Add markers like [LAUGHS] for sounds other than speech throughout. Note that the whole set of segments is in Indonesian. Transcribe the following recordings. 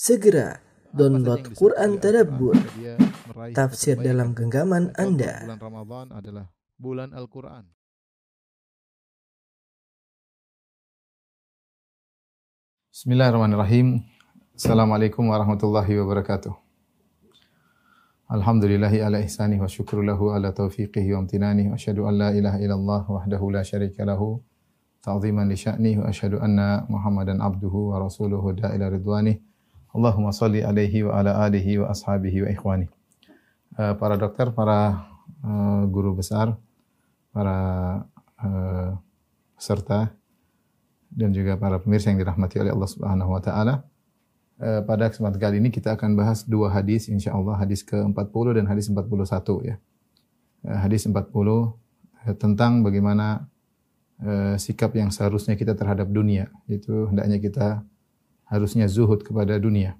Segera download Quran Tadabbur, tafsir dalam genggaman Anda. Bulan Ramadan adalah bulan Al-Quran. Bismillahirrahmanirrahim. Assalamualaikum warahmatullahi wabarakatuh. Alhamdulillahi ala ihsanih wa syukru lahu ala taufiqihi wa amtinanih wa asyhadu an la ilaha illallah wahdahu la syarika lahu ta'ziman li sya'nih wa asyhadu anna Muhammadan abduhu wa rasuluhu da'ila ridwanih. Allahumma salli alaihi wa ala alihi wa ashabihi wa ikhwani. Uh, para dokter, para uh, guru besar, para uh, dan juga para pemirsa yang dirahmati oleh Allah Subhanahu wa taala. Uh, pada kesempatan kali ini kita akan bahas dua hadis insyaallah hadis ke-40 dan hadis 41 ya. Uh, hadis 40 uh, tentang bagaimana sikap yang seharusnya kita terhadap dunia, itu hendaknya kita harusnya zuhud kepada dunia.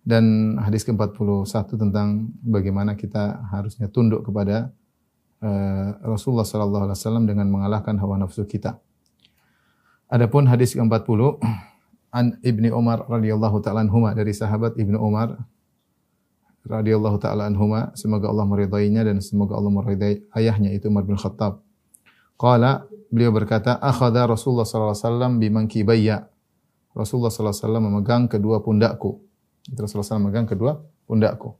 Dan hadis ke-41 tentang bagaimana kita harusnya tunduk kepada uh, Rasulullah sallallahu alaihi wasallam dengan mengalahkan hawa nafsu kita. Adapun hadis ke-40 [CLEARS THROAT] an Ibni Umar radhiyallahu taala anhuma dari sahabat Ibnu Umar radhiyallahu taala anhuma semoga Allah meridainya dan semoga Allah meridai ayahnya itu Umar bin Khattab. Qala beliau berkata akhadha Rasulullah sallallahu alaihi wasallam bimankibayya Rasulullah SAW memegang kedua pundakku. Rasulullah SAW memegang kedua pundakku.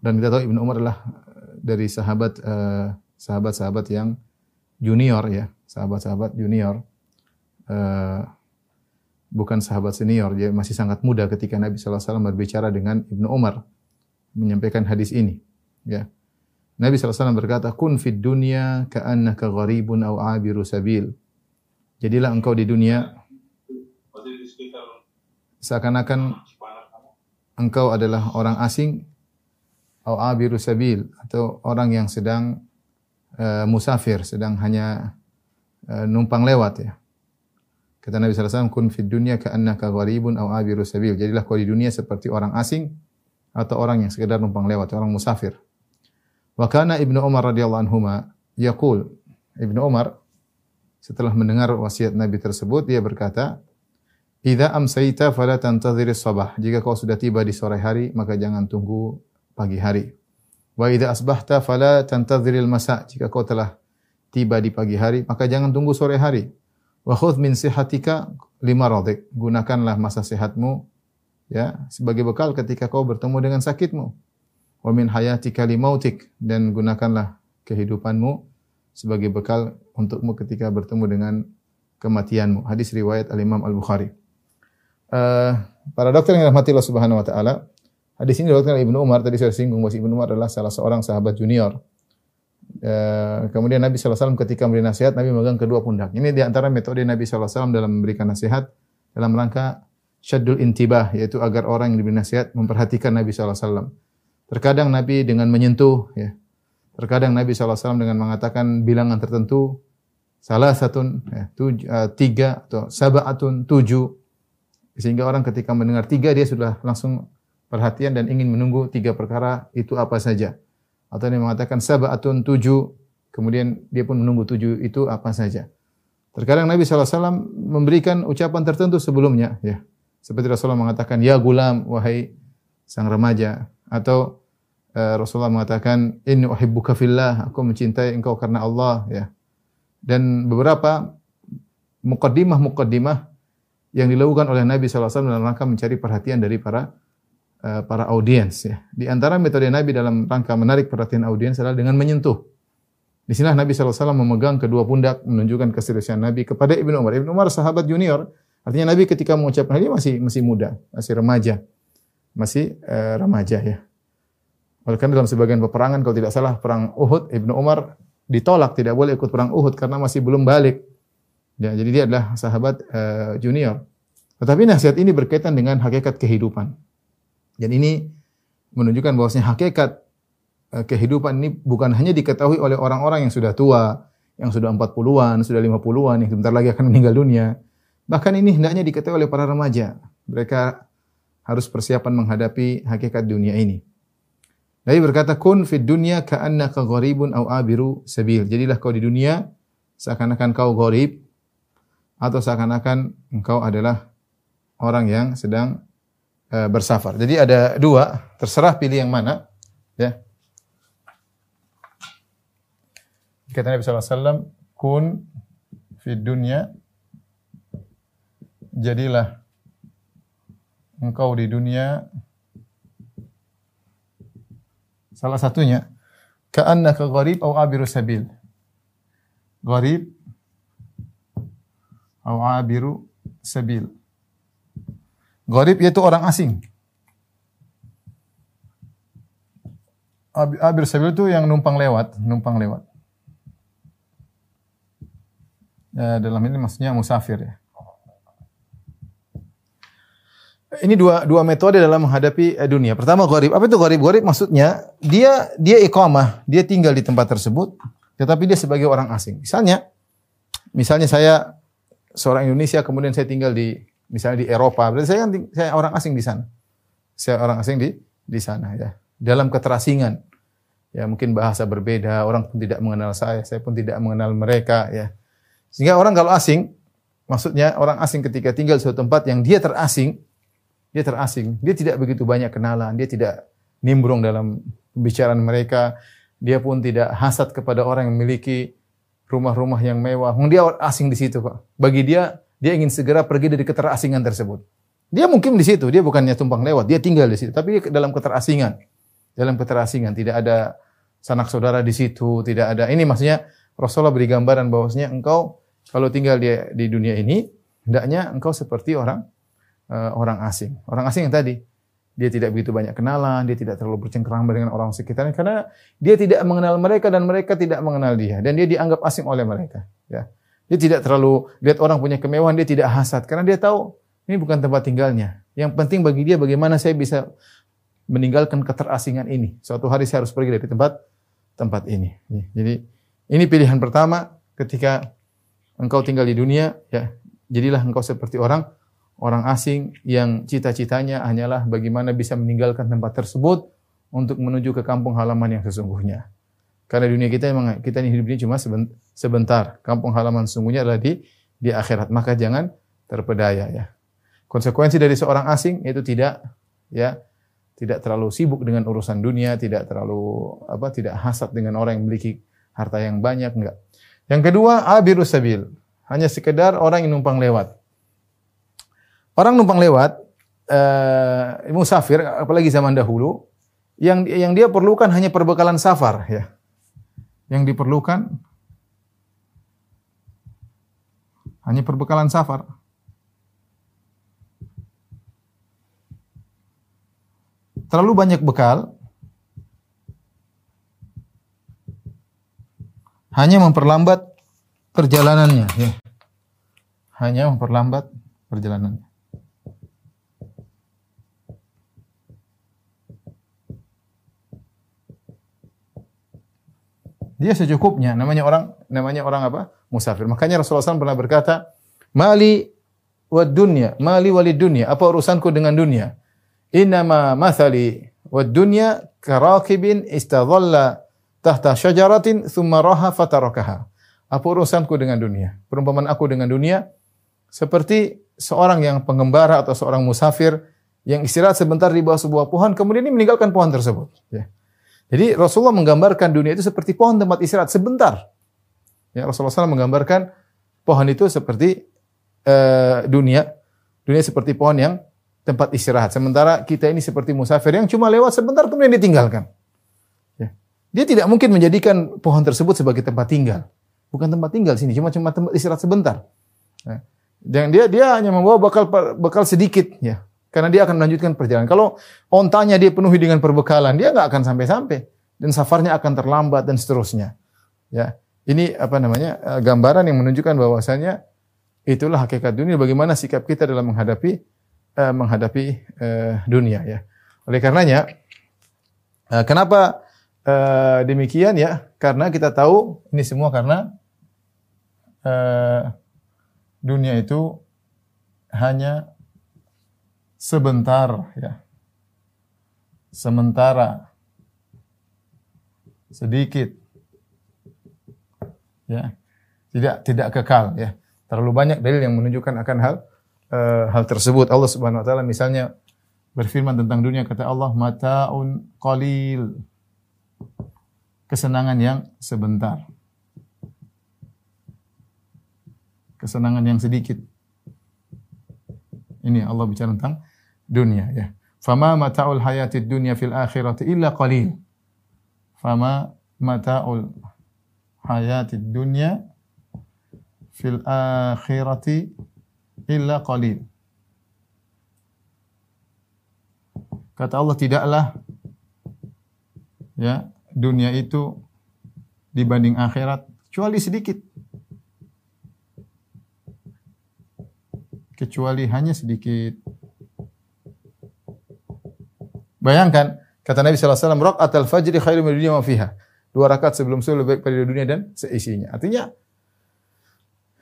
Dan kita tahu Ibnu Umar adalah eh, dari sahabat eh, sahabat-sahabat yang junior ya, sahabat-sahabat junior. Uh, bukan sahabat senior, dia masih sangat muda ketika Nabi SAW berbicara dengan Ibnu Umar menyampaikan hadis ini. Ya. Nabi SAW berkata, Kun fid dunya ka'annaka gharibun au abiru sabil. Jadilah engkau di dunia seakan-akan engkau adalah orang asing atau abiru sabil atau orang yang sedang uh, musafir, sedang hanya uh, numpang lewat ya. Kata Nabi SAW, kun fid dunya ka'annaka gharibun aw abiru sabil. Jadilah kau di dunia seperti orang asing atau orang yang sekedar numpang lewat, orang musafir. Wa kana Ibnu Umar radhiyallahu anhuma yaqul, Ibnu Umar setelah mendengar wasiat Nabi tersebut dia berkata, Idza amsayta fala tantadhir sabah. Jika kau sudah tiba di sore hari, maka jangan tunggu pagi hari. Wa idza asbahta fala tantadhiril masa. Jika kau telah tiba di pagi hari, maka jangan tunggu sore hari. Wa khudh min sihatika lima radik. Gunakanlah masa sehatmu ya sebagai bekal ketika kau bertemu dengan sakitmu. Wa min hayatika limautik dan gunakanlah kehidupanmu sebagai bekal untukmu ketika bertemu dengan kematianmu. Hadis riwayat Al-Imam Al-Bukhari uh, para dokter yang dirahmati Allah Subhanahu wa taala, hadis ini diriwayatkan Ibnu Umar tadi saya singgung bahwa Ibnu Umar adalah salah seorang sahabat junior. Uh, kemudian Nabi SAW ketika memberi nasihat, Nabi memegang kedua pundak. Ini di antara metode Nabi SAW dalam memberikan nasihat dalam rangka syaddul intibah, yaitu agar orang yang diberi nasihat memperhatikan Nabi SAW. Terkadang Nabi dengan menyentuh, ya. terkadang Nabi SAW dengan mengatakan bilangan tertentu, salah satu, ya, tuj, uh, tiga atau sabaatun tujuh, sehingga orang ketika mendengar tiga dia sudah langsung perhatian dan ingin menunggu tiga perkara itu apa saja. Atau dia mengatakan sabatun tujuh, kemudian dia pun menunggu tujuh itu apa saja. Terkadang Nabi SAW memberikan ucapan tertentu sebelumnya, ya. Seperti Rasulullah mengatakan, Ya gulam, wahai sang remaja. Atau uh, Rasulullah mengatakan, Inni uhibbuka fillah, aku mencintai engkau karena Allah. ya. Dan beberapa mukaddimah-mukaddimah yang dilakukan oleh Nabi SAW dalam rangka mencari perhatian dari para uh, para audiens. Ya. Di antara metode Nabi dalam rangka menarik perhatian audiens adalah dengan menyentuh. Di sini Nabi SAW memegang kedua pundak menunjukkan keseriusan Nabi kepada Ibnu Umar. Ibnu Umar sahabat junior, artinya Nabi ketika mengucapkan dia masih masih muda, masih remaja, masih uh, remaja ya. Oleh karena dalam sebagian peperangan kalau tidak salah perang Uhud, Ibnu Umar ditolak tidak boleh ikut perang Uhud karena masih belum balik. Ya, jadi dia adalah sahabat uh, junior. Tetapi nasihat ini berkaitan dengan hakikat kehidupan. Dan ini menunjukkan bahwasanya hakikat uh, kehidupan ini bukan hanya diketahui oleh orang-orang yang sudah tua, yang sudah 40-an, sudah 50-an, yang sebentar lagi akan [LAUGHS] meninggal dunia. Bahkan ini hendaknya diketahui oleh para remaja. Mereka harus persiapan menghadapi hakikat dunia ini. Nabi berkata, "Kun fid dunya ka'annaka gharibun aw abiru sabil." Jadilah kau di dunia seakan-akan kau gharib, atau seakan-akan engkau adalah orang yang sedang uh, bersafar. Jadi ada dua, terserah pilih yang mana. Ya. Kata Nabi SAW, kun fi dunya, jadilah engkau di dunia salah satunya ka'annaka gharib atau abiru sabil. Gharib atau abiru sabil. Gharib yaitu orang asing. Abir sabil itu yang numpang lewat, numpang lewat. Ya, dalam ini maksudnya musafir ya. Ini dua dua metode dalam menghadapi eh, dunia. Pertama gharib. Apa itu gharib? Gharib maksudnya dia dia iqamah, dia tinggal di tempat tersebut, tetapi dia sebagai orang asing. Misalnya misalnya saya seorang Indonesia kemudian saya tinggal di misalnya di Eropa, berarti saya kan saya orang asing di sana. Saya orang asing di di sana ya. Dalam keterasingan. Ya mungkin bahasa berbeda, orang pun tidak mengenal saya, saya pun tidak mengenal mereka ya. Sehingga orang kalau asing, maksudnya orang asing ketika tinggal di suatu tempat yang dia terasing, dia terasing, dia tidak begitu banyak kenalan, dia tidak nimbrung dalam pembicaraan mereka, dia pun tidak hasad kepada orang yang memiliki rumah-rumah yang mewah. Dia asing di situ kok. Bagi dia, dia ingin segera pergi dari keterasingan tersebut. Dia mungkin di situ, dia bukannya tumpang lewat, dia tinggal di situ, tapi dalam keterasingan. Dalam keterasingan, tidak ada sanak saudara di situ, tidak ada. Ini maksudnya Rasulullah beri gambaran bahwasanya engkau kalau tinggal di, di dunia ini, hendaknya engkau seperti orang uh, orang asing. Orang asing yang tadi dia tidak begitu banyak kenalan, dia tidak terlalu bercengkerama dengan orang sekitarnya karena dia tidak mengenal mereka dan mereka tidak mengenal dia dan dia dianggap asing oleh mereka. Ya. Dia tidak terlalu lihat orang punya kemewahan, dia tidak hasad karena dia tahu ini bukan tempat tinggalnya. Yang penting bagi dia bagaimana saya bisa meninggalkan keterasingan ini. Suatu hari saya harus pergi dari tempat tempat ini. Jadi ini pilihan pertama ketika engkau tinggal di dunia, ya jadilah engkau seperti orang orang asing yang cita-citanya hanyalah bagaimana bisa meninggalkan tempat tersebut untuk menuju ke kampung halaman yang sesungguhnya. Karena dunia kita memang kita ini hidup ini cuma sebentar. Kampung halaman sesungguhnya adalah di di akhirat. Maka jangan terpedaya ya. Konsekuensi dari seorang asing itu tidak ya tidak terlalu sibuk dengan urusan dunia, tidak terlalu apa tidak hasad dengan orang yang memiliki harta yang banyak enggak. Yang kedua, abirus sabil. Hanya sekedar orang yang numpang lewat. Orang numpang lewat, uh, musafir, apalagi zaman dahulu, yang yang dia perlukan hanya perbekalan safar, ya. Yang diperlukan hanya perbekalan safar. Terlalu banyak bekal, hanya memperlambat perjalanannya, ya. Hanya memperlambat perjalanannya. Dia secukupnya. Namanya orang namanya orang apa? Musafir. Makanya Rasulullah SAW pernah berkata, "Mali wa dunya, mali walid dunya." Apa urusanku dengan dunia? Innama mathali wa dunya karakibin istadhalla tahta syajaratin thumma raha fatarakaha. Apa urusanku dengan dunia? Perumpamaan aku dengan dunia seperti seorang yang pengembara atau seorang musafir yang istirahat sebentar di bawah sebuah pohon kemudian ini meninggalkan pohon tersebut. Ya. Jadi Rasulullah menggambarkan dunia itu seperti pohon tempat istirahat sebentar. Ya, Rasulullah SAW menggambarkan pohon itu seperti uh, dunia, dunia seperti pohon yang tempat istirahat. Sementara kita ini seperti musafir yang cuma lewat sebentar kemudian ditinggalkan. Ya. Dia tidak mungkin menjadikan pohon tersebut sebagai tempat tinggal. Bukan tempat tinggal sini, cuma cuma tempat istirahat sebentar. Ya. Dan dia dia hanya membawa bekal bekal sedikit, ya. Karena dia akan melanjutkan perjalanan. Kalau ontanya dia penuhi dengan perbekalan, dia nggak akan sampai-sampai dan safarnya akan terlambat dan seterusnya. Ya, ini apa namanya eh, gambaran yang menunjukkan bahwasanya itulah hakikat dunia. Bagaimana sikap kita dalam menghadapi uh, menghadapi uh, dunia ya. Oleh karenanya, uh, kenapa uh, demikian ya? Karena kita tahu ini semua karena uh, dunia itu hanya sebentar ya. Sementara sedikit ya. Tidak tidak kekal ya. Terlalu banyak dalil yang menunjukkan akan hal uh, hal tersebut. Allah Subhanahu wa taala misalnya berfirman tentang dunia kata Allah mataun qalil kesenangan yang sebentar kesenangan yang sedikit ini Allah bicara tentang dunia ya fama mataul hayatid dunya fil akhirati illa qalil fama mataul hayatid dunya fil akhirati illa qalil Kata Allah tidaklah ya dunia itu dibanding akhirat kecuali sedikit. Kecuali hanya sedikit. Bayangkan kata Nabi sallallahu alaihi wasallam rakaat al-fajr khairu min dunya wa fiha. Dua rakaat sebelum subuh lebih baik pada dunia dan seisinya. Artinya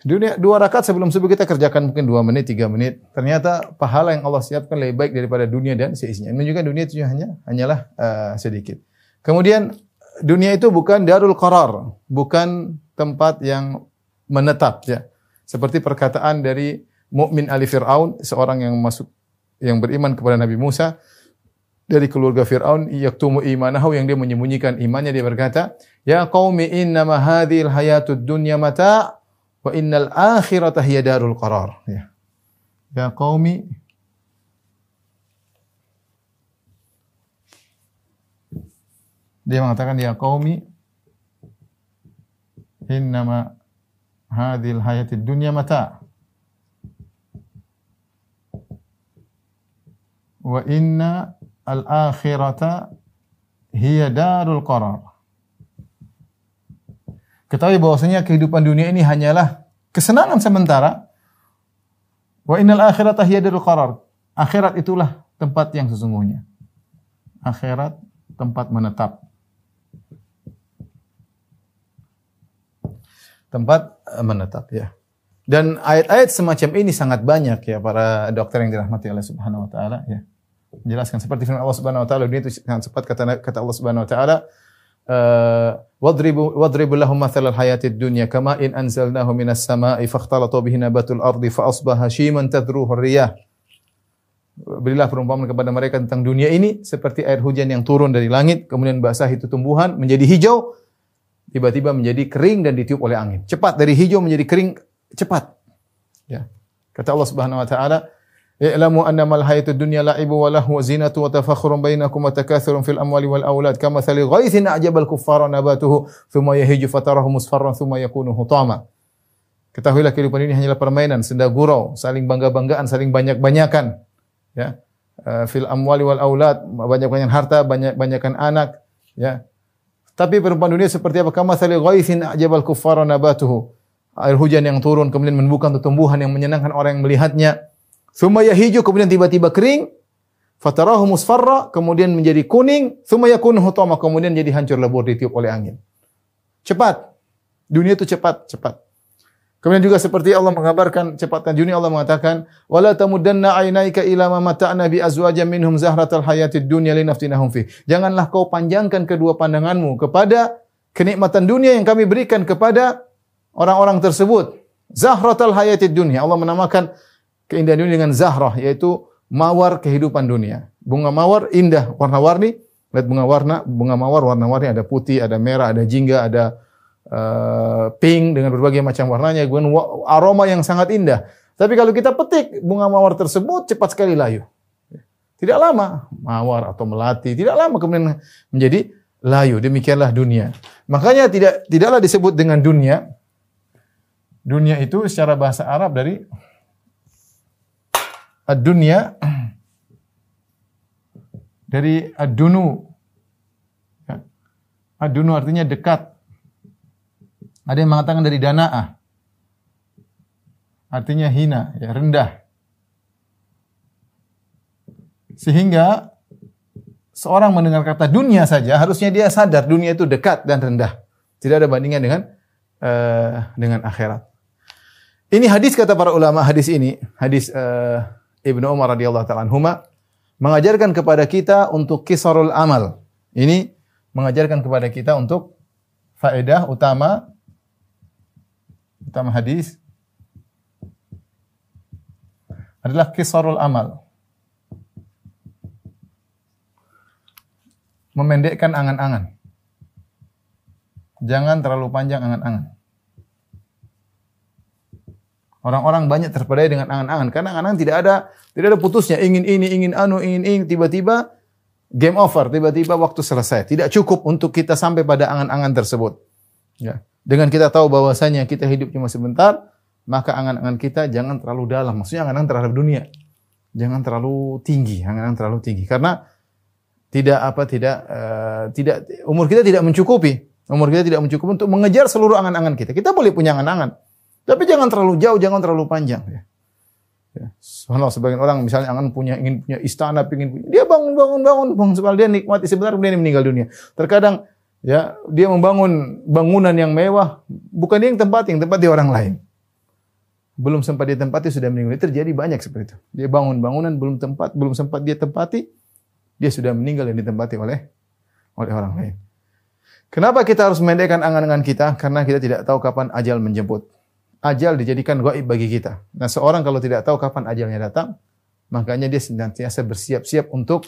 Dunia dua rakaat sebelum subuh kita kerjakan mungkin dua menit, tiga menit. Ternyata pahala yang Allah siapkan lebih baik daripada dunia dan seisinya. Menunjukkan dunia itu hanya hanyalah uh, sedikit. Kemudian dunia itu bukan darul qarar, bukan tempat yang menetap ya. Seperti perkataan dari mukmin Ali Fir'aun, seorang yang masuk yang beriman kepada Nabi Musa dari keluarga Fir'aun yaktumu imanahu yang dia menyembunyikan imannya dia berkata ya qaumi innama hadhil hayatud dunya mata' Wa innal akhirata hiya darul qarar. Ya. Ya qaumi Dia mengatakan ya qaumi innama hadhil hayatid dunya mata. Wa inna al-akhirata hiya darul qarar. Ketahui bahwasanya kehidupan dunia ini hanyalah kesenangan sementara. Wa innal akhirata hiya darul qarar. Akhirat itulah tempat yang sesungguhnya. Akhirat tempat menetap. Tempat eh, menetap ya. Dan ayat-ayat semacam ini sangat banyak ya para dokter yang dirahmati oleh Subhanahu wa taala ya. Menjelaskan seperti firman Allah Subhanahu wa taala dunia itu sangat cepat kata kata Allah Subhanahu wa taala wadribu wadribu lahum mathalal hayatid dunya kama in anzalnahu minas sama'i fakhtalata bihi nabatul ardi fa asbaha shiman tadruhu riyah Berilah perumpamaan kepada mereka tentang dunia ini seperti air hujan yang turun dari langit kemudian basah itu tumbuhan menjadi hijau tiba-tiba menjadi kering dan ditiup oleh angin. Cepat dari hijau menjadi kering cepat. Ya. Kata Allah Subhanahu wa taala, I'lamu annamal hayatud dunya la'ibu wa lahu wa zinatu wa tafakhurun bainakum wa takathurun fil amwali wal aulad kama thali ghaithin a'jabal kuffara nabatuhu thumma yahiju fatarahu musfarran thumma yakunu hutama. Ketahuilah kehidupan ini hanyalah permainan, senda gurau, saling bangga-banggaan, saling banyak-banyakan. Ya. Uh, fil amwali wal aulad, banyak-banyak harta, banyak-banyakan anak, ya. Tapi perempuan dunia seperti apa? Kama thali ghaithin a'jabal kuffara nabatuhu. Air hujan yang turun kemudian menumbuhkan tumbuhan yang menyenangkan orang yang melihatnya Thumma yahiju kemudian tiba-tiba kering. Fatarahu musfarra kemudian menjadi kuning. Thumma yakunu hutama kemudian jadi hancur lebur ditiup oleh angin. Cepat. Dunia itu cepat, cepat. Kemudian juga seperti Allah mengabarkan cepatkan dunia Allah mengatakan wala tamuddanna ainaika ila ma mata'na bi azwajin minhum zahratal hayatid dunya linaftinahum fi. Janganlah kau panjangkan kedua pandanganmu kepada kenikmatan dunia yang kami berikan kepada orang-orang tersebut. Zahratal hayatid dunya. Allah menamakan keindahan dunia dengan zahrah yaitu mawar kehidupan dunia. Bunga mawar indah warna-warni. Lihat bunga warna, bunga mawar warna-warni ada putih, ada merah, ada jingga, ada uh, pink dengan berbagai macam warnanya, kemudian aroma yang sangat indah. Tapi kalau kita petik bunga mawar tersebut cepat sekali layu. Tidak lama mawar atau melati, tidak lama kemudian menjadi layu. Demikianlah dunia. Makanya tidak tidaklah disebut dengan dunia. Dunia itu secara bahasa Arab dari ad-dunya dari ad-dunu. Ya. Ad-dunu artinya dekat. Ada yang mengatakan dari dana'ah. Artinya hina, ya rendah. Sehingga seorang mendengar kata dunia saja harusnya dia sadar dunia itu dekat dan rendah. Tidak ada bandingan dengan uh, dengan akhirat. Ini hadis kata para ulama hadis ini, hadis uh, Ibnu Umar radhiyallahu taala anhuma mengajarkan kepada kita untuk kisarul amal. Ini mengajarkan kepada kita untuk faedah utama utama hadis adalah kisarul amal. memendekkan angan-angan. Jangan terlalu panjang angan-angan. Orang-orang banyak terpedaya dengan angan-angan. Karena angan-angan tidak ada tidak ada putusnya. Ingin ini ingin anu ingin ini. Tiba-tiba game over. Tiba-tiba waktu selesai. Tidak cukup untuk kita sampai pada angan-angan tersebut. Ya. Dengan kita tahu bahwasanya kita hidup cuma sebentar maka angan-angan kita jangan terlalu dalam. Maksudnya angan-angan terhadap dunia. Jangan terlalu tinggi. Angan-angan terlalu tinggi. Karena tidak apa tidak uh, tidak umur kita tidak mencukupi. Umur kita tidak mencukupi untuk mengejar seluruh angan-angan kita. Kita boleh punya angan-angan tapi jangan terlalu jauh, jangan terlalu panjang. Ya. Ya. Subhanallah, sebagian orang misalnya akan punya ingin punya istana, ingin punya, dia bangun bangun bangun bangun sebab dia nikmati sebentar kemudian dia meninggal dunia. Terkadang ya dia membangun bangunan yang mewah, bukan dia yang tempat yang tempat dia orang lain. Belum sempat dia tempati sudah meninggal. Terjadi banyak seperti itu. Dia bangun bangunan belum tempat, belum sempat dia tempati, dia sudah meninggal dan ditempati oleh oleh orang lain. Kenapa kita harus memendekkan angan-angan kita? Karena kita tidak tahu kapan ajal menjemput ajal dijadikan gaib bagi kita. Nah, seorang kalau tidak tahu kapan ajalnya datang, makanya dia senantiasa bersiap-siap untuk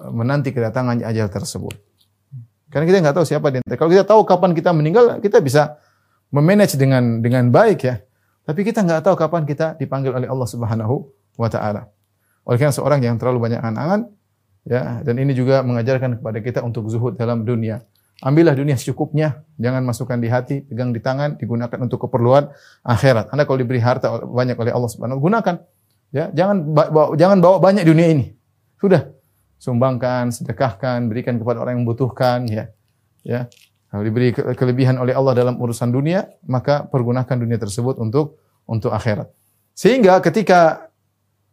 eh, menanti kedatangan ajal tersebut. Karena kita nggak tahu siapa dia. Kalau kita tahu kapan kita meninggal, kita bisa memanage dengan dengan baik ya. Tapi kita nggak tahu kapan kita dipanggil oleh Allah Subhanahu wa taala. Oleh karena seorang yang terlalu banyak angan-angan ya dan ini juga mengajarkan kepada kita untuk zuhud dalam dunia. Ambillah dunia secukupnya, jangan masukkan di hati, pegang di tangan, digunakan untuk keperluan akhirat. Anda kalau diberi harta banyak oleh Allah Subhanahu gunakan. Ya, jangan bawa, jangan bawa banyak dunia ini. Sudah, sumbangkan, sedekahkan, berikan kepada orang yang membutuhkan, ya. Ya. Kalau diberi kelebihan oleh Allah dalam urusan dunia, maka pergunakan dunia tersebut untuk untuk akhirat. Sehingga ketika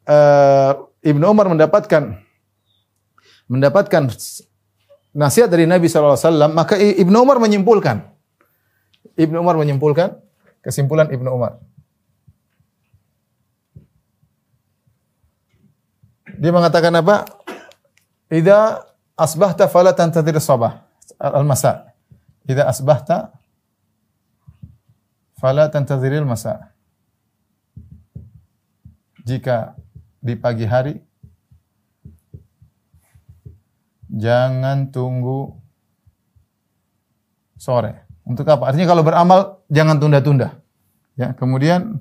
uh, Ibnu Umar mendapatkan mendapatkan nasihat dari Nabi SAW, maka Ibnu Umar menyimpulkan. Ibnu Umar menyimpulkan, kesimpulan Ibnu Umar. Dia mengatakan apa? Idza asbahta fala tantadir sabah al-masa. Idza asbahta fala tantadiril masa. Jika di pagi hari jangan tunggu sore. Untuk apa? Artinya kalau beramal jangan tunda-tunda. Ya, kemudian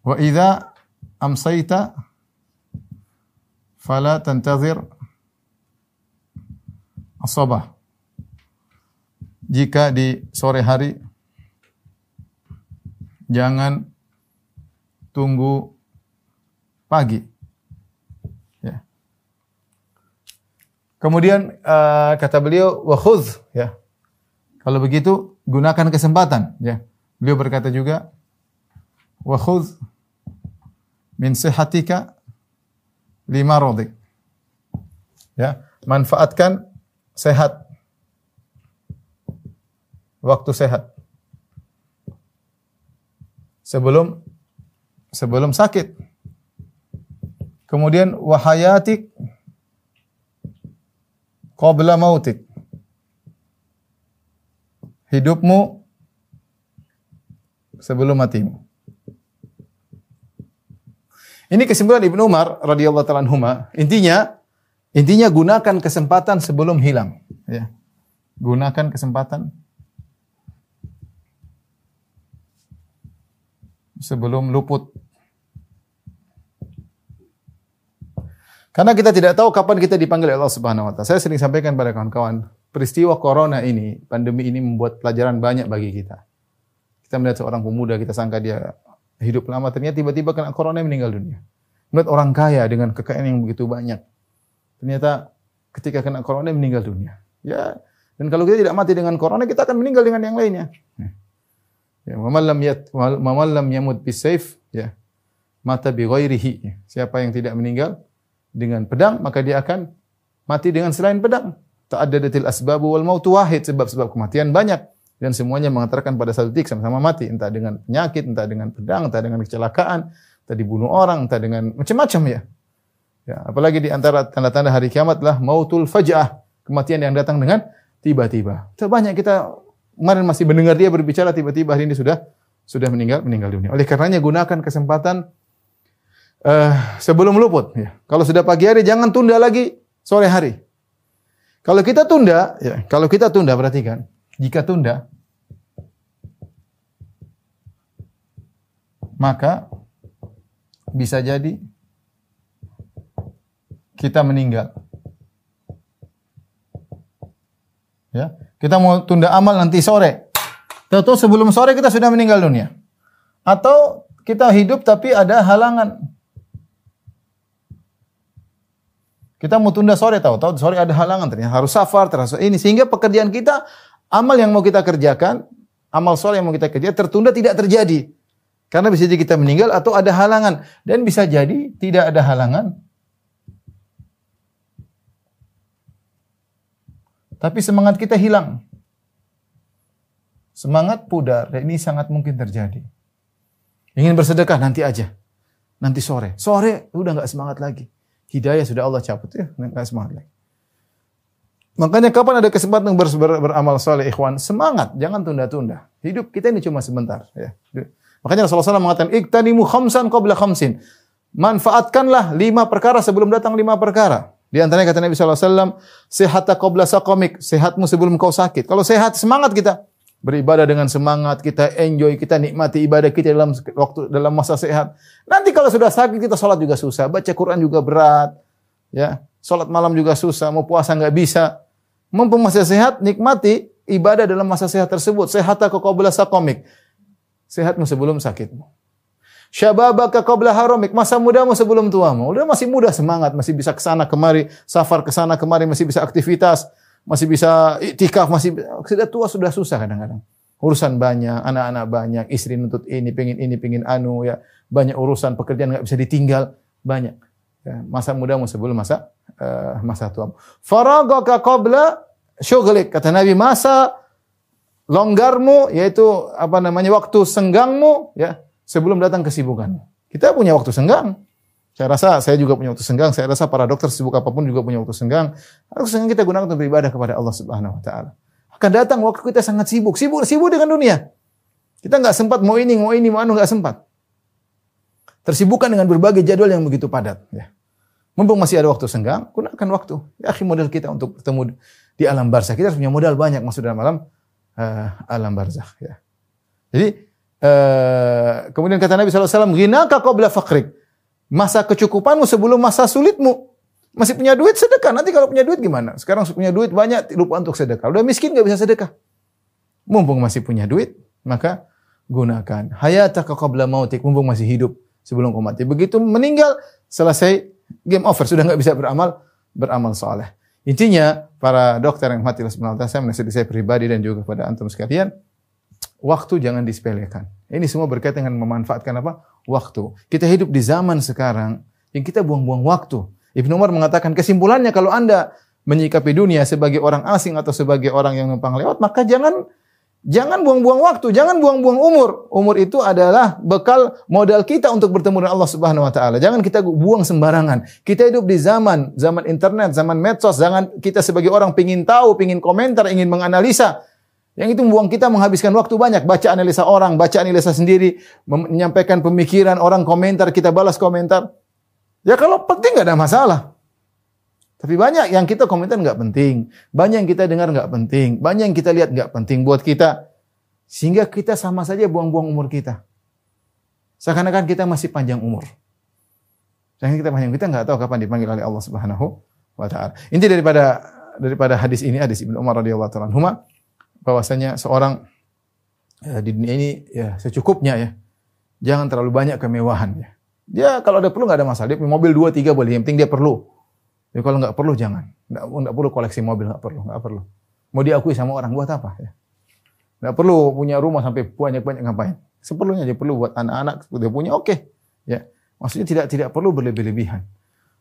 wa idza amsayta fala tantazir. Jika di sore hari jangan tunggu pagi. Kemudian uh, kata beliau wa khudh ya. Kalau begitu gunakan kesempatan ya. Beliau berkata juga wa khudh min sihatika lima rodik. Ya, manfaatkan sehat. Waktu sehat. Sebelum sebelum sakit. Kemudian wahayatik qabla mautik. Hidupmu sebelum matimu. Ini kesimpulan Ibnu Umar radhiyallahu taala anhuma. Intinya intinya gunakan kesempatan sebelum hilang, ya. Gunakan kesempatan sebelum luput Karena kita tidak tahu kapan kita dipanggil Allah Subhanahu wa taala. Saya sering sampaikan pada kawan-kawan, peristiwa corona ini, pandemi ini membuat pelajaran banyak bagi kita. Kita melihat seorang pemuda, kita sangka dia hidup lama, ternyata tiba-tiba kena corona meninggal dunia. Melihat orang kaya dengan kekayaan yang begitu banyak. Ternyata ketika kena corona meninggal dunia. Ya, dan kalau kita tidak mati dengan corona, kita akan meninggal dengan yang lainnya. Ya, malam yat, malam yamut bisayf, ya. Mata bi ghairihi. Siapa yang tidak meninggal dengan pedang, maka dia akan mati dengan selain pedang. Ta'addadatil asbabu wal mautu wahid. Sebab-sebab kematian banyak. Dan semuanya mengatakan pada satu titik sama-sama mati. Entah dengan penyakit, entah dengan pedang, entah dengan kecelakaan, entah dibunuh orang, entah dengan macam-macam ya. ya. Apalagi di antara tanda-tanda hari kiamat adalah mautul faj'ah. Kematian yang datang dengan tiba-tiba. Banyak kita kemarin masih mendengar dia berbicara tiba-tiba hari ini sudah sudah meninggal meninggal dunia. Oleh karenanya gunakan kesempatan uh, sebelum luput. Ya. Kalau sudah pagi hari jangan tunda lagi sore hari. Kalau kita tunda, ya, kalau kita tunda perhatikan, jika tunda maka bisa jadi kita meninggal. Ya, kita mau tunda amal nanti sore. Tahu sebelum sore kita sudah meninggal dunia. Atau kita hidup tapi ada halangan. Kita mau tunda sore tahu, tahu sore ada halangan ternyata harus safar terasa ini sehingga pekerjaan kita amal yang mau kita kerjakan, amal sore yang mau kita kerjakan tertunda tidak terjadi. Karena bisa jadi kita meninggal atau ada halangan dan bisa jadi tidak ada halangan. Tapi semangat kita hilang. Semangat pudar ini sangat mungkin terjadi. Ingin bersedekah nanti aja. Nanti sore. Sore udah nggak semangat lagi. Hidayah sudah Allah cabut ya, nggak semangat lagi. Makanya kapan ada kesempatan ber, ber, beramal soleh ikhwan, semangat, jangan tunda-tunda. Hidup kita ini cuma sebentar. Ya. Makanya Rasulullah SAW mengatakan, Iktanimu khamsan qabla khamsin. Manfaatkanlah lima perkara sebelum datang lima perkara. Di antaranya kata Nabi SAW, sehat qabla saqamik, sehatmu sebelum kau sakit. Kalau sehat, semangat kita. Beribadah dengan semangat, kita enjoy, kita nikmati ibadah kita dalam waktu dalam masa sehat. Nanti kalau sudah sakit kita sholat juga susah, baca Quran juga berat, ya, sholat malam juga susah, mau puasa nggak bisa. Mumpung masih sehat, nikmati ibadah dalam masa sehat tersebut. Sehat aku qabla sakomik. Sehatmu sebelum sakitmu. Syababaka qabla haromik. Masa mudamu sebelum tuamu. Udah masih muda semangat, masih bisa ke sana kemari, safar ke sana kemari, masih bisa aktivitas masih bisa iktikaf, masih sudah tua sudah susah kadang-kadang. Urusan banyak, anak-anak banyak, istri nuntut ini, pengin ini, pengin anu ya, banyak urusan pekerjaan nggak bisa ditinggal, banyak. Ya, masa mudamu sebelum masa uh, masa tua. Faragaka qabla syughlik kata Nabi masa longgarmu yaitu apa namanya waktu senggangmu ya sebelum datang kesibukan. Kita punya waktu senggang. Saya rasa saya juga punya waktu senggang. Saya rasa para dokter sibuk apa pun juga punya waktu senggang. Waktu senggang kita gunakan untuk beribadah kepada Allah Subhanahu Wa Taala. Akan datang waktu kita sangat sibuk, sibuk, sibuk dengan dunia. Kita nggak sempat mau ini, mau ini, mau anu nggak sempat. Tersibukkan dengan berbagai jadwal yang begitu padat. Ya. Mumpung masih ada waktu senggang, gunakan waktu. Ya, akhir modal kita untuk bertemu di alam barzah. Kita harus punya modal banyak masuk dalam alam uh, alam barzah. Ya. Jadi uh, kemudian kata Nabi SAW, Ghinaka qabla fakrik masa kecukupanmu sebelum masa sulitmu. Masih punya duit sedekah. Nanti kalau punya duit gimana? Sekarang punya duit banyak lupa untuk sedekah. Udah miskin nggak bisa sedekah. Mumpung masih punya duit, maka gunakan. Hayataka qabla mautik. Mumpung masih hidup sebelum kau mati. Begitu meninggal, selesai game over. Sudah nggak bisa beramal beramal soleh. Intinya, para dokter yang mati Allah saya menasihati saya pribadi dan juga kepada antum sekalian, waktu jangan disepelekan. Ini semua berkaitan dengan memanfaatkan apa? Waktu. Kita hidup di zaman sekarang yang kita buang-buang waktu. Ibnu Umar mengatakan kesimpulannya kalau Anda menyikapi dunia sebagai orang asing atau sebagai orang yang numpang lewat, maka jangan jangan buang-buang waktu, jangan buang-buang umur. Umur itu adalah bekal modal kita untuk bertemu dengan Allah Subhanahu wa taala. Jangan kita buang sembarangan. Kita hidup di zaman zaman internet, zaman medsos, jangan kita sebagai orang pingin tahu, pingin komentar, ingin menganalisa. Yang itu membuang kita menghabiskan waktu banyak. Baca analisa orang, baca analisa sendiri, menyampaikan pemikiran orang, komentar, kita balas komentar. Ya kalau penting nggak ada masalah. Tapi banyak yang kita komentar nggak penting. Banyak yang kita dengar nggak penting. Banyak yang kita lihat nggak penting buat kita. Sehingga kita sama saja buang-buang umur kita. Seakan-akan kita masih panjang umur. Jangan kita panjang kita nggak tahu kapan dipanggil oleh Allah Subhanahu wa taala. Inti daripada daripada hadis ini hadis Ibnu Umar radhiyallahu taala bahwasanya seorang ya, di dunia ini ya secukupnya ya. Jangan terlalu banyak kemewahan ya. Dia kalau ada perlu nggak ada masalah. Dia punya mobil dua tiga boleh. Yang penting dia perlu. Ya, kalau nggak perlu jangan. Nggak, nggak perlu koleksi mobil nggak perlu nggak perlu. Mau diakui sama orang buat apa ya? Nggak perlu punya rumah sampai banyak banyak ngapain. Seperlunya dia perlu buat anak-anak. Dia punya oke okay. ya. Maksudnya tidak tidak perlu berlebih-lebihan.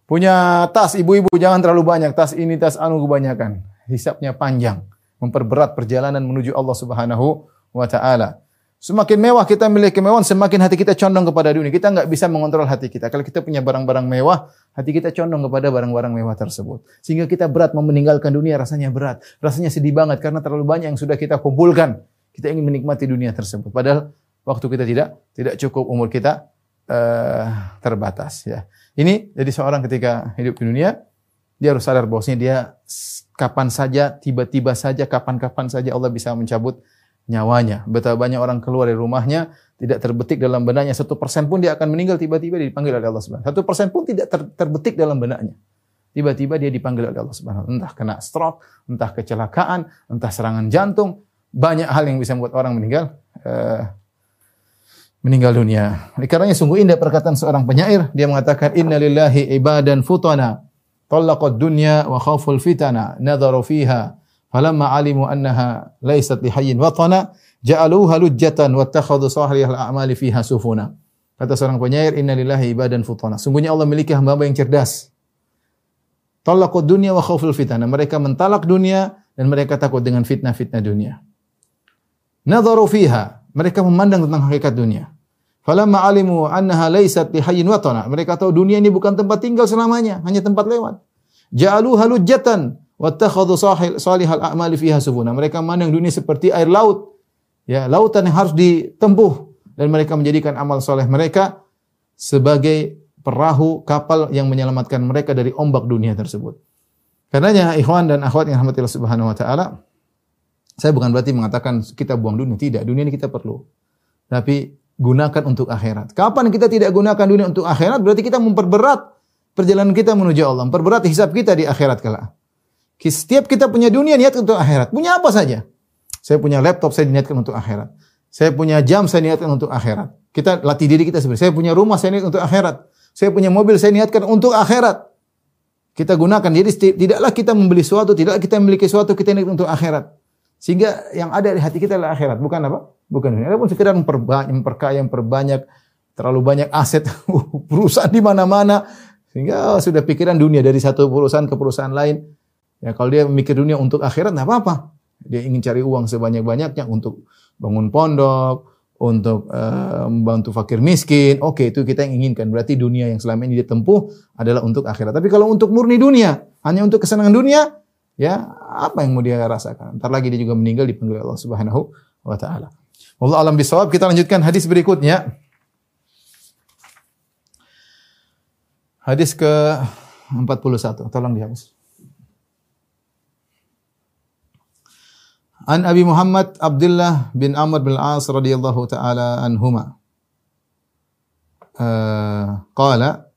Punya tas ibu-ibu jangan terlalu banyak. Tas ini tas anu kebanyakan. Hisapnya panjang memperberat perjalanan menuju Allah Subhanahu wa taala. Semakin mewah kita memiliki kemewahan, semakin hati kita condong kepada dunia. Kita nggak bisa mengontrol hati kita. Kalau kita punya barang-barang mewah, hati kita condong kepada barang-barang mewah tersebut. Sehingga kita berat mau meninggalkan dunia, rasanya berat. Rasanya sedih banget karena terlalu banyak yang sudah kita kumpulkan. Kita ingin menikmati dunia tersebut. Padahal waktu kita tidak tidak cukup, umur kita uh, terbatas. Ya. Ini jadi seorang ketika hidup di dunia, dia harus sadar bahwasanya dia kapan saja, tiba-tiba saja, kapan-kapan saja Allah bisa mencabut nyawanya. Betapa banyak orang keluar dari rumahnya, tidak terbetik dalam benaknya. Satu persen pun dia akan meninggal tiba-tiba dipanggil oleh Allah Subhanahu Satu persen pun tidak ter terbetik dalam benaknya. Tiba-tiba dia dipanggil oleh Allah Subhanahu Entah kena stroke, entah kecelakaan, entah serangan jantung. Banyak hal yang bisa membuat orang meninggal. Uh, meninggal dunia. Karenanya sungguh indah perkataan seorang penyair. Dia mengatakan, Inna lillahi ibadan futana. Tallaqad dunya wa khawful fitana. Nadharu fiha Falamma alimu annaha laysat lihayyin watana, ja'aluha lujjatan wattakhadhu sahihal a'mali fiha sufuna. Kata seorang penyair, inna lillahi ibadan futana. Sungguhnya Allah memiliki hamba-hamba yang cerdas. Talaqud dunia wa khawful fitana. Mereka mentalak dunia dan mereka takut dengan fitnah-fitnah dunia. Nadharu fiha. Mereka memandang tentang hakikat dunia. Falamma alimu annaha laysat lihayyin watana. Mereka tahu dunia ini bukan tempat tinggal selamanya, hanya tempat lewat. Ja'aluha lujjatan Wattakhadhu salihal a'mali fiha subuna. Mereka memandang dunia seperti air laut. Ya, lautan yang harus ditempuh dan mereka menjadikan amal soleh mereka sebagai perahu kapal yang menyelamatkan mereka dari ombak dunia tersebut. Karenanya ikhwan dan akhwat yang rahmatillah subhanahu wa taala, saya bukan berarti mengatakan kita buang dunia, tidak. Dunia ini kita perlu. Tapi gunakan untuk akhirat. Kapan kita tidak gunakan dunia untuk akhirat, berarti kita memperberat perjalanan kita menuju Allah, memperberat hisab kita di akhirat kelak. Setiap kita punya dunia niat untuk akhirat. Punya apa saja? Saya punya laptop, saya niatkan untuk akhirat. Saya punya jam, saya niatkan untuk akhirat. Kita latih diri kita sebenarnya. Saya punya rumah, saya niatkan untuk akhirat. Saya punya mobil, saya niatkan untuk akhirat. Kita gunakan. Jadi tidaklah kita membeli sesuatu, tidaklah kita memiliki sesuatu, kita niatkan untuk akhirat. Sehingga yang ada di hati kita adalah akhirat. Bukan apa? Bukan dunia. Adapun sekedar memperbanyak, memperkaya, memperbanyak, terlalu banyak aset, [LAUGHS] perusahaan di mana-mana. Sehingga sudah pikiran dunia dari satu perusahaan ke perusahaan lain. Ya kalau dia mikir dunia untuk akhirat nggak apa-apa. Dia ingin cari uang sebanyak-banyaknya untuk bangun pondok, untuk uh, membantu fakir miskin. Oke, itu kita yang inginkan. Berarti dunia yang selama ini ditempuh adalah untuk akhirat. Tapi kalau untuk murni dunia, hanya untuk kesenangan dunia, ya apa yang mau dia rasakan? Ntar lagi dia juga meninggal dipanggil Allah Subhanahu wa taala. Allah alam bisawab. Kita lanjutkan hadis berikutnya. Hadis ke 41. Tolong dihapus. An Abi Muhammad Abdullah bin Amr bin Al-As radhiyallahu taala anhuma. Uh, qala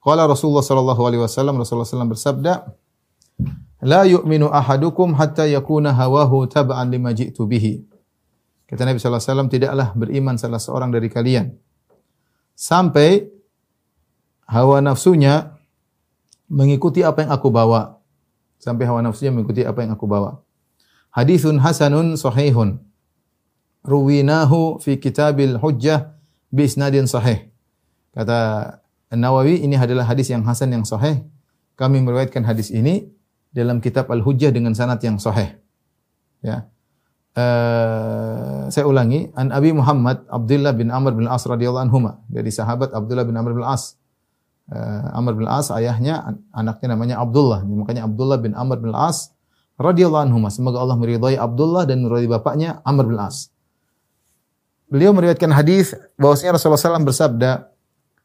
qala Rasulullah sallallahu alaihi wasallam Rasulullah sallallahu bersabda La yu'minu ahadukum hatta yakuna hawahu tab'an lima ji'tu bihi. Kata Nabi wasallam tidaklah beriman salah seorang dari kalian sampai hawa nafsunya mengikuti apa yang aku bawa. Sampai hawa nafsunya mengikuti apa yang aku bawa. Hadithun hasanun sahihun. Ruwinahu fi kitabil hujjah bi isnadin sahih. Kata Nawawi ini adalah hadis yang hasan yang sahih. Kami meriwayatkan hadis ini dalam kitab Al-Hujjah dengan sanad yang sahih. Ya. Uh, saya ulangi an Abi Muhammad Abdullah bin Amr bin As radhiyallahu anhuma dari sahabat Abdullah bin Amr bin As. Uh, Amr bin As ayahnya anaknya namanya Abdullah. Makanya Abdullah bin Amr bin As radhiyallahu anhu. Semoga Allah meridhai Abdullah dan meridhai bapaknya Amr bin As. Beliau meriwayatkan hadis bahwasanya Rasulullah SAW bersabda,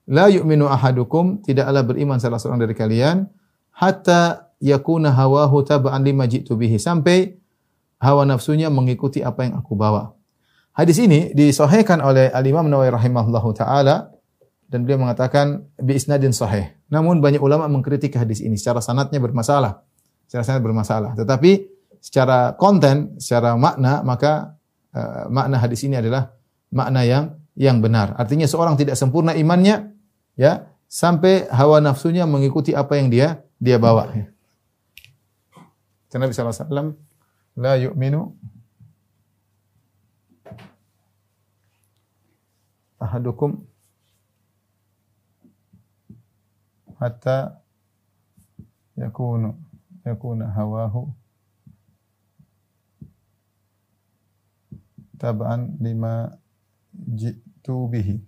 "La yu'minu ahadukum, tidaklah beriman salah seorang dari kalian hatta yakuna hawahu tab'an lima jitu bihi." Sampai hawa nafsunya mengikuti apa yang aku bawa. Hadis ini disahihkan oleh Al-Imam Nawawi rahimahullahu taala dan beliau mengatakan bi isnadin sahih. Namun banyak ulama mengkritik hadis ini secara sanatnya bermasalah secara sangat bermasalah. Tetapi secara konten, secara makna, maka uh, makna hadis ini adalah makna yang yang benar. Artinya seorang tidak sempurna imannya, ya, sampai hawa nafsunya mengikuti apa yang dia dia bawa. Ya. Nabi sallallahu alaihi wasallam la yu'minu. Ahadukum. Hatta yakunu yakuna hawahu. Tab'an lima jitu bihi.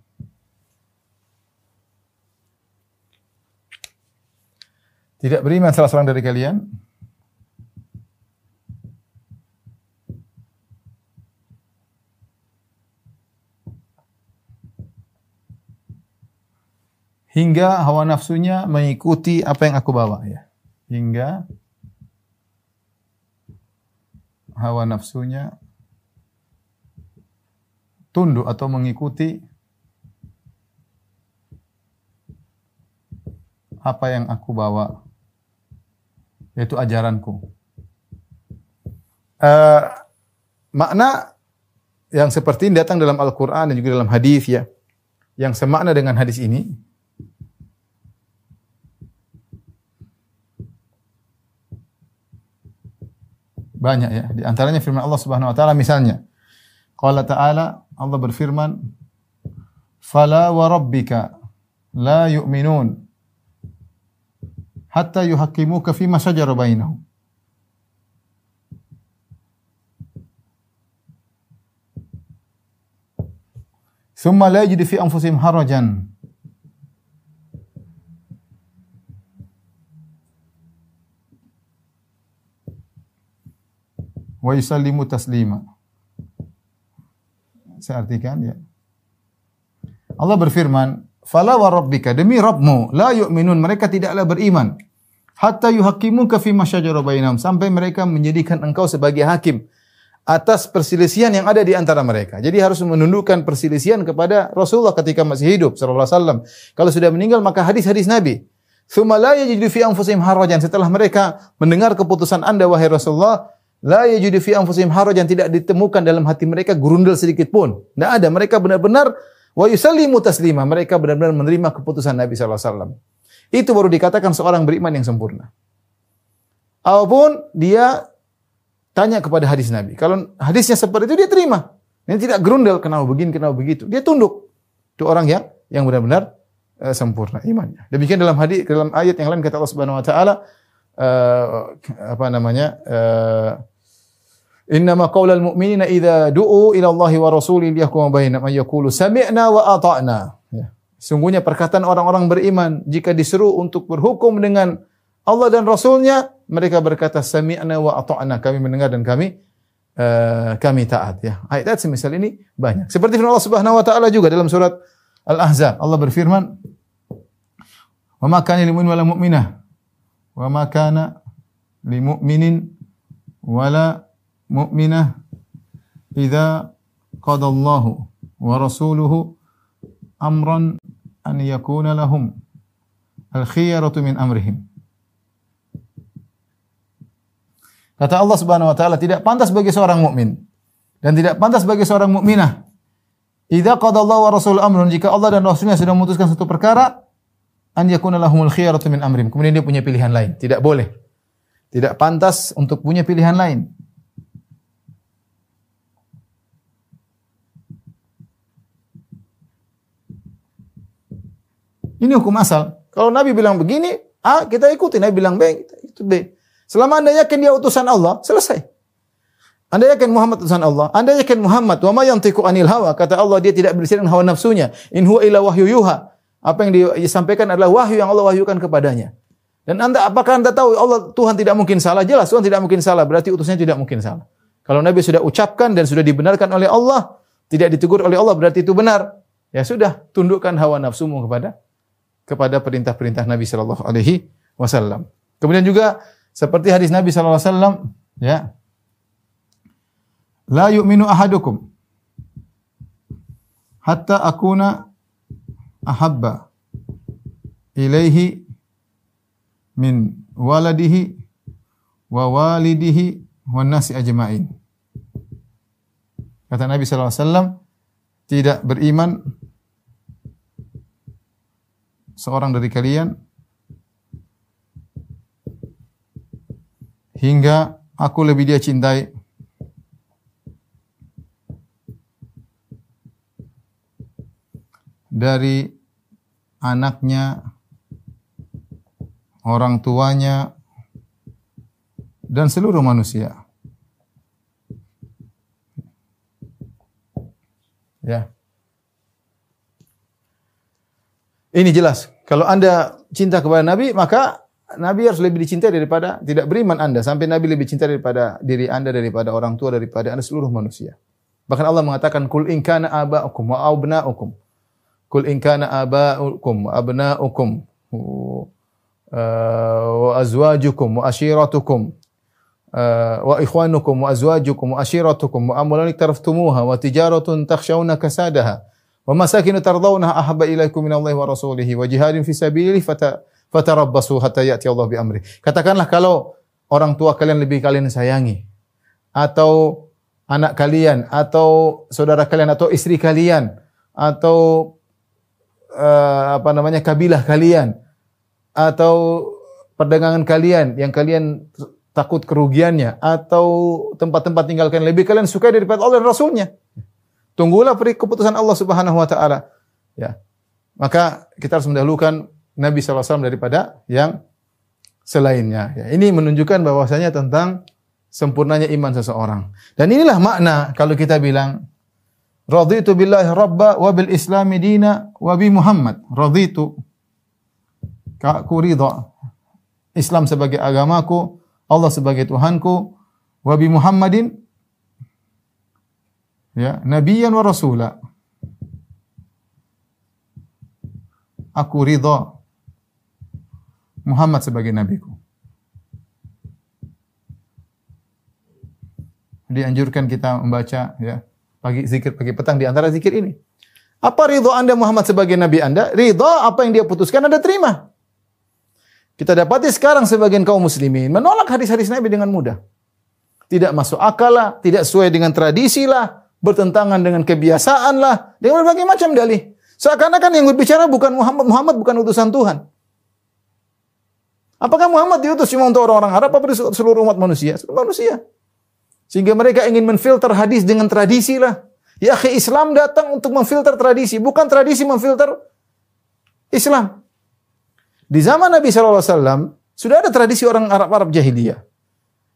Tidak beriman salah seorang dari kalian hingga hawa nafsunya mengikuti apa yang aku bawa ya. Hingga hawa nafsunya, tunduk atau mengikuti apa yang aku bawa, yaitu ajaranku. Uh, makna yang seperti ini datang dalam Al-Quran dan juga dalam hadis ya, yang semakna dengan hadis ini, Banyak ya. Di antaranya firman Allah Subhanahu wa taala misalnya. Qala ta'ala Allah berfirman, "Fala wa rabbika la yu'minun hatta yuhaqqimuka fi ma shajara bainahum." Summa la yajidu fi anfusihim harajan wa yusallimu taslima. Saya artikan ya. Allah berfirman, "Fala wa rabbika demi Rabbmu la yu'minun mereka tidaklah beriman hatta yuhaqqimuka fi ma bainahum sampai mereka menjadikan engkau sebagai hakim atas perselisihan yang ada di antara mereka. Jadi harus menundukkan perselisihan kepada Rasulullah ketika masih hidup sallallahu alaihi wasallam. Kalau sudah meninggal maka hadis-hadis Nabi. Tsumma la yajidu fi anfusihim harajan setelah mereka mendengar keputusan Anda wahai Rasulullah, La yajudu fi anfusihim harajan tidak ditemukan dalam hati mereka gurundel sedikit pun. Tidak ada. Mereka benar-benar wa yusallimu taslima. Mereka benar-benar menerima keputusan Nabi sallallahu alaihi wasallam. Itu baru dikatakan seorang beriman yang sempurna. Apa pun dia tanya kepada hadis Nabi. Kalau hadisnya seperti itu dia terima. Ini tidak gerundel kenapa begini, kenapa begitu. Dia tunduk. Itu orang yang yang benar-benar uh, sempurna imannya. Demikian dalam hadis dalam ayat yang lain kata Allah Subhanahu wa taala uh, apa namanya? Uh, Innama qaulal mu'minina idza du'u ila Allahi wa rasuli liyahkuma bainahum yaqulu sami'na wa ata'na. Ya. Sungguhnya perkataan orang-orang beriman jika disuruh untuk berhukum dengan Allah dan Rasulnya, mereka berkata sami'na wa ata'na. Kami mendengar dan kami uh, kami taat ya. Ayat semisal ini banyak. Seperti firman Allah Subhanahu wa taala juga dalam surat Al-Ahzab. Allah berfirman, "Wa ma kana lil mu'min wala mu'minah wa ma kana lil mu'minin wala mu'minah idza qadallahu wa rasuluhu amran an yakuna lahum al khiyaratu min amrihim. Kata Allah Subhanahu wa taala tidak pantas bagi seorang mukmin dan tidak pantas bagi seorang mukminah idza qadallahu wa rasul amrun jika Allah dan rasulnya sudah memutuskan satu perkara an yakuna lahumul khiyaratu min amrihim. Kemudian dia punya pilihan lain. Tidak boleh. Tidak pantas untuk punya pilihan lain. Ini hukum asal. Kalau Nabi bilang begini, A, kita ikuti. Nabi bilang B, kita itu B. Selama Anda yakin dia utusan Allah, selesai. Anda yakin Muhammad utusan Allah? Anda yakin Muhammad wa ma yantiqu anil hawa? Kata Allah dia tidak berbicara dengan hawa nafsunya. In huwa illa wahyu yuha. Apa yang disampaikan adalah wahyu yang Allah wahyukan kepadanya. Dan Anda apakah Anda tahu Allah Tuhan tidak mungkin salah? Jelas Tuhan tidak mungkin salah, berarti utusnya tidak mungkin salah. Kalau Nabi sudah ucapkan dan sudah dibenarkan oleh Allah, tidak ditegur oleh Allah berarti itu benar. Ya sudah, tundukkan hawa nafsumu kepada kepada perintah-perintah Nabi sallallahu alaihi wasallam. Kemudian juga seperti hadis Nabi sallallahu alaihi wasallam, ya. La yu'minu ahadukum hatta akuna ahabba ilaihi min waladihi wa walidihi wa nasi ajma'in. Kata Nabi sallallahu alaihi wasallam, tidak beriman seorang dari kalian hingga aku lebih dia cintai dari anaknya, orang tuanya, dan seluruh manusia. Ya. Ini jelas. Kalau Anda cinta kepada Nabi, maka Nabi harus lebih dicintai daripada tidak beriman Anda. Sampai Nabi lebih cinta daripada diri Anda, daripada orang tua, daripada Anda seluruh manusia. Bahkan Allah mengatakan, Kul in kana aba'ukum wa abna'ukum. Kul in kana aba'ukum wa abna'ukum uh, wa azwajukum wa ashiratukum uh, wa ikhwanukum wa azwajukum wa ashiratukum wa amwalun iktaraftumuha wa tijaratun takhshawna kasadaha wa masakinu tardawnaha ahabba ilaikum minallahi wa rasulihi wa jihadin fi sabilihi fata, fatarabbasu hatta ya'ti. Katakanlah kalau orang tua kalian lebih kalian sayangi atau anak kalian atau saudara kalian atau istri kalian atau uh, apa namanya kabilah kalian atau perdagangan kalian yang kalian takut kerugiannya atau tempat-tempat tinggal kalian lebih kalian suka daripada Allah dan Rasulnya. Tunggulah keputusan Allah Subhanahu wa taala. Ya. Maka kita harus mendahulukan Nabi SAW daripada yang selainnya. Ya. Ini menunjukkan bahwasanya tentang sempurnanya iman seseorang. Dan inilah makna kalau kita bilang Raditu billahi rabba wa bil islami dina wa bi Muhammad. Raditu. Aku ridha. Islam sebagai agamaku, Allah sebagai Tuhanku, wa bi Muhammadin ya, nabiyan wa rasula. Aku ridha Muhammad sebagai nabiku. Dianjurkan kita membaca ya Pagi zikir pagi petang di antara zikir ini. Apa ridho Anda Muhammad sebagai nabi Anda? Ridho apa yang dia putuskan Anda terima. Kita dapati sekarang sebagian kaum muslimin menolak hadis-hadis Nabi dengan mudah. Tidak masuk akal lah, tidak sesuai dengan tradisi lah, bertentangan dengan kebiasaan lah, dengan berbagai macam dalih. Seakan-akan yang berbicara bukan Muhammad, Muhammad bukan utusan Tuhan. Apakah Muhammad diutus cuma untuk orang-orang Arab apa seluruh umat manusia? Seluruh manusia. Sehingga mereka ingin menfilter hadis dengan tradisi lah. Ya akhi Islam datang untuk memfilter tradisi, bukan tradisi memfilter Islam. Di zaman Nabi SAW, sudah ada tradisi orang Arab-Arab jahiliyah.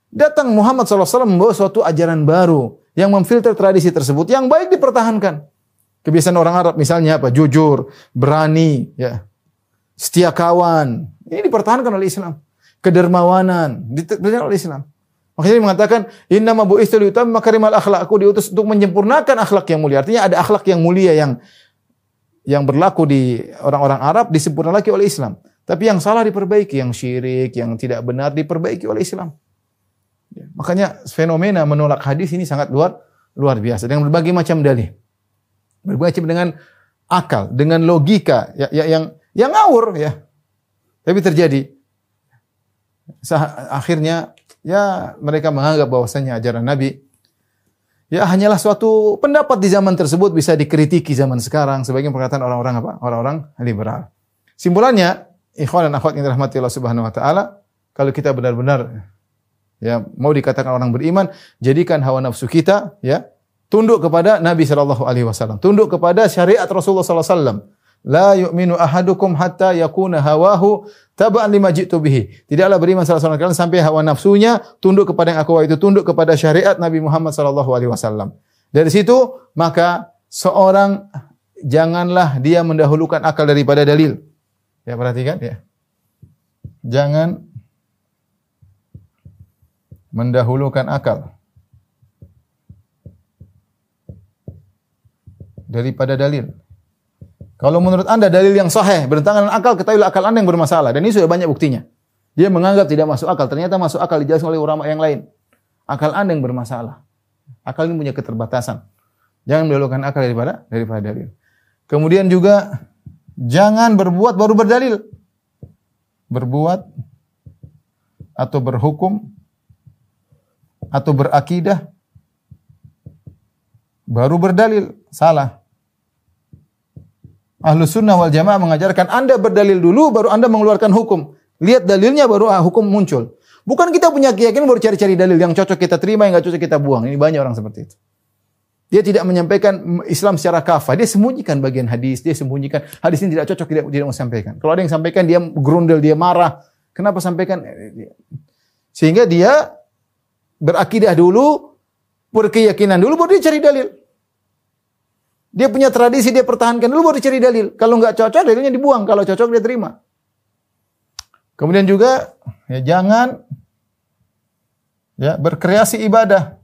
Datang Muhammad SAW membawa suatu ajaran baru yang memfilter tradisi tersebut, yang baik dipertahankan. Kebiasaan orang Arab misalnya apa? Jujur, berani, ya, setia kawan. Ini dipertahankan oleh Islam. Kedermawanan, dipertahankan oleh Islam. Makanya dia mengatakan, Inna ma bu'istu liutam makarimal akhlak. Aku diutus untuk menyempurnakan akhlak yang mulia. Artinya ada akhlak yang mulia yang yang berlaku di orang-orang Arab disempurnakan lagi oleh Islam. Tapi yang salah diperbaiki, yang syirik, yang tidak benar diperbaiki oleh Islam. Ya, makanya fenomena menolak hadis ini sangat luar luar biasa dengan berbagai macam dalih. Berbagai dengan akal, dengan logika ya, ya, yang yang ngawur ya. Tapi terjadi. Akhirnya ya mereka menganggap bahwasanya ajaran Nabi ya hanyalah suatu pendapat di zaman tersebut bisa dikritiki zaman sekarang sebagian perkataan orang-orang apa? Orang-orang liberal. Simpulannya, ikhwan dan akhwat yang dirahmati Allah Subhanahu wa taala, kalau kita benar-benar ya mau dikatakan orang beriman, jadikan hawa nafsu kita ya tunduk kepada Nabi sallallahu alaihi wasallam, tunduk kepada syariat Rasulullah sallallahu alaihi wasallam. La yu'minu ahadukum hatta yakuna hawahu taba'an lima jitu bihi. Tidaklah beriman salah seorang kalian sampai hawa nafsunya tunduk kepada yang aku itu tunduk kepada syariat Nabi Muhammad sallallahu alaihi wasallam. Dari situ maka seorang janganlah dia mendahulukan akal daripada dalil. Ya perhatikan ya. Jangan mendahulukan akal daripada dalil. Kalau menurut Anda dalil yang sahih bertentangan dengan akal, ketahuilah akal Anda yang bermasalah. Dan ini sudah banyak buktinya. Dia menganggap tidak masuk akal, ternyata masuk akal dijelaskan oleh ulama yang lain. Akal Anda yang bermasalah. Akal ini punya keterbatasan. Jangan mendahulukan akal daripada daripada dalil. Kemudian juga jangan berbuat baru berdalil. Berbuat atau berhukum atau berakidah baru berdalil salah. Ahlu sunnah wal jamaah mengajarkan Anda berdalil dulu baru Anda mengeluarkan hukum. Lihat dalilnya baru ah, hukum muncul. Bukan kita punya keyakinan baru cari-cari dalil yang cocok kita terima, yang nggak cocok kita buang. Ini banyak orang seperti itu. Dia tidak menyampaikan Islam secara kafah. Dia sembunyikan bagian hadis. Dia sembunyikan hadis ini tidak cocok, tidak tidak mau sampaikan. Kalau ada yang sampaikan, dia gerundel, dia marah. Kenapa sampaikan? Sehingga dia berakidah dulu, berkeyakinan dulu, baru dia cari dalil. Dia punya tradisi, dia pertahankan dulu baru dicari dalil. Kalau nggak cocok, dalilnya dibuang. Kalau cocok, dia terima. Kemudian juga, ya jangan ya berkreasi ibadah.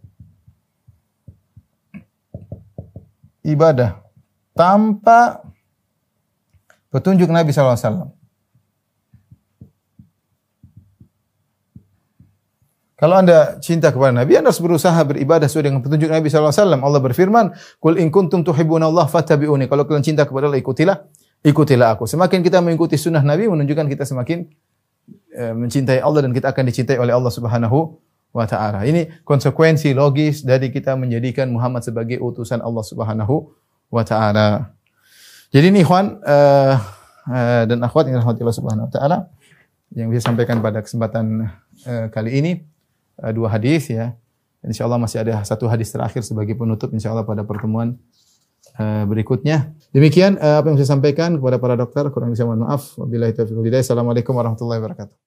Ibadah tanpa petunjuk Nabi SAW. Kalau anda cinta kepada Nabi, anda harus berusaha beribadah sesuai dengan petunjuk Nabi SAW. Allah berfirman, Kul in kuntum tuhibbuna Allah fattabi'uni. Kalau kalian cinta kepada Allah, ikutilah, ikutilah aku. Semakin kita mengikuti sunnah Nabi, menunjukkan kita semakin eh, mencintai Allah dan kita akan dicintai oleh Allah Subhanahu wa taala. Ini konsekuensi logis dari kita menjadikan Muhammad sebagai utusan Allah Subhanahu wa taala. Jadi ini ikhwan uh, uh, dan akhwat yang rahmatillah subhanahu wa taala yang bisa sampaikan pada kesempatan kali ini dua hadis ya. Insyaallah masih ada satu hadis terakhir sebagai penutup insyaallah pada pertemuan uh, berikutnya. Demikian uh, apa yang saya sampaikan kepada para dokter. Kurang bisa mohon maaf. Wabillahi taufiq Assalamualaikum warahmatullahi wabarakatuh.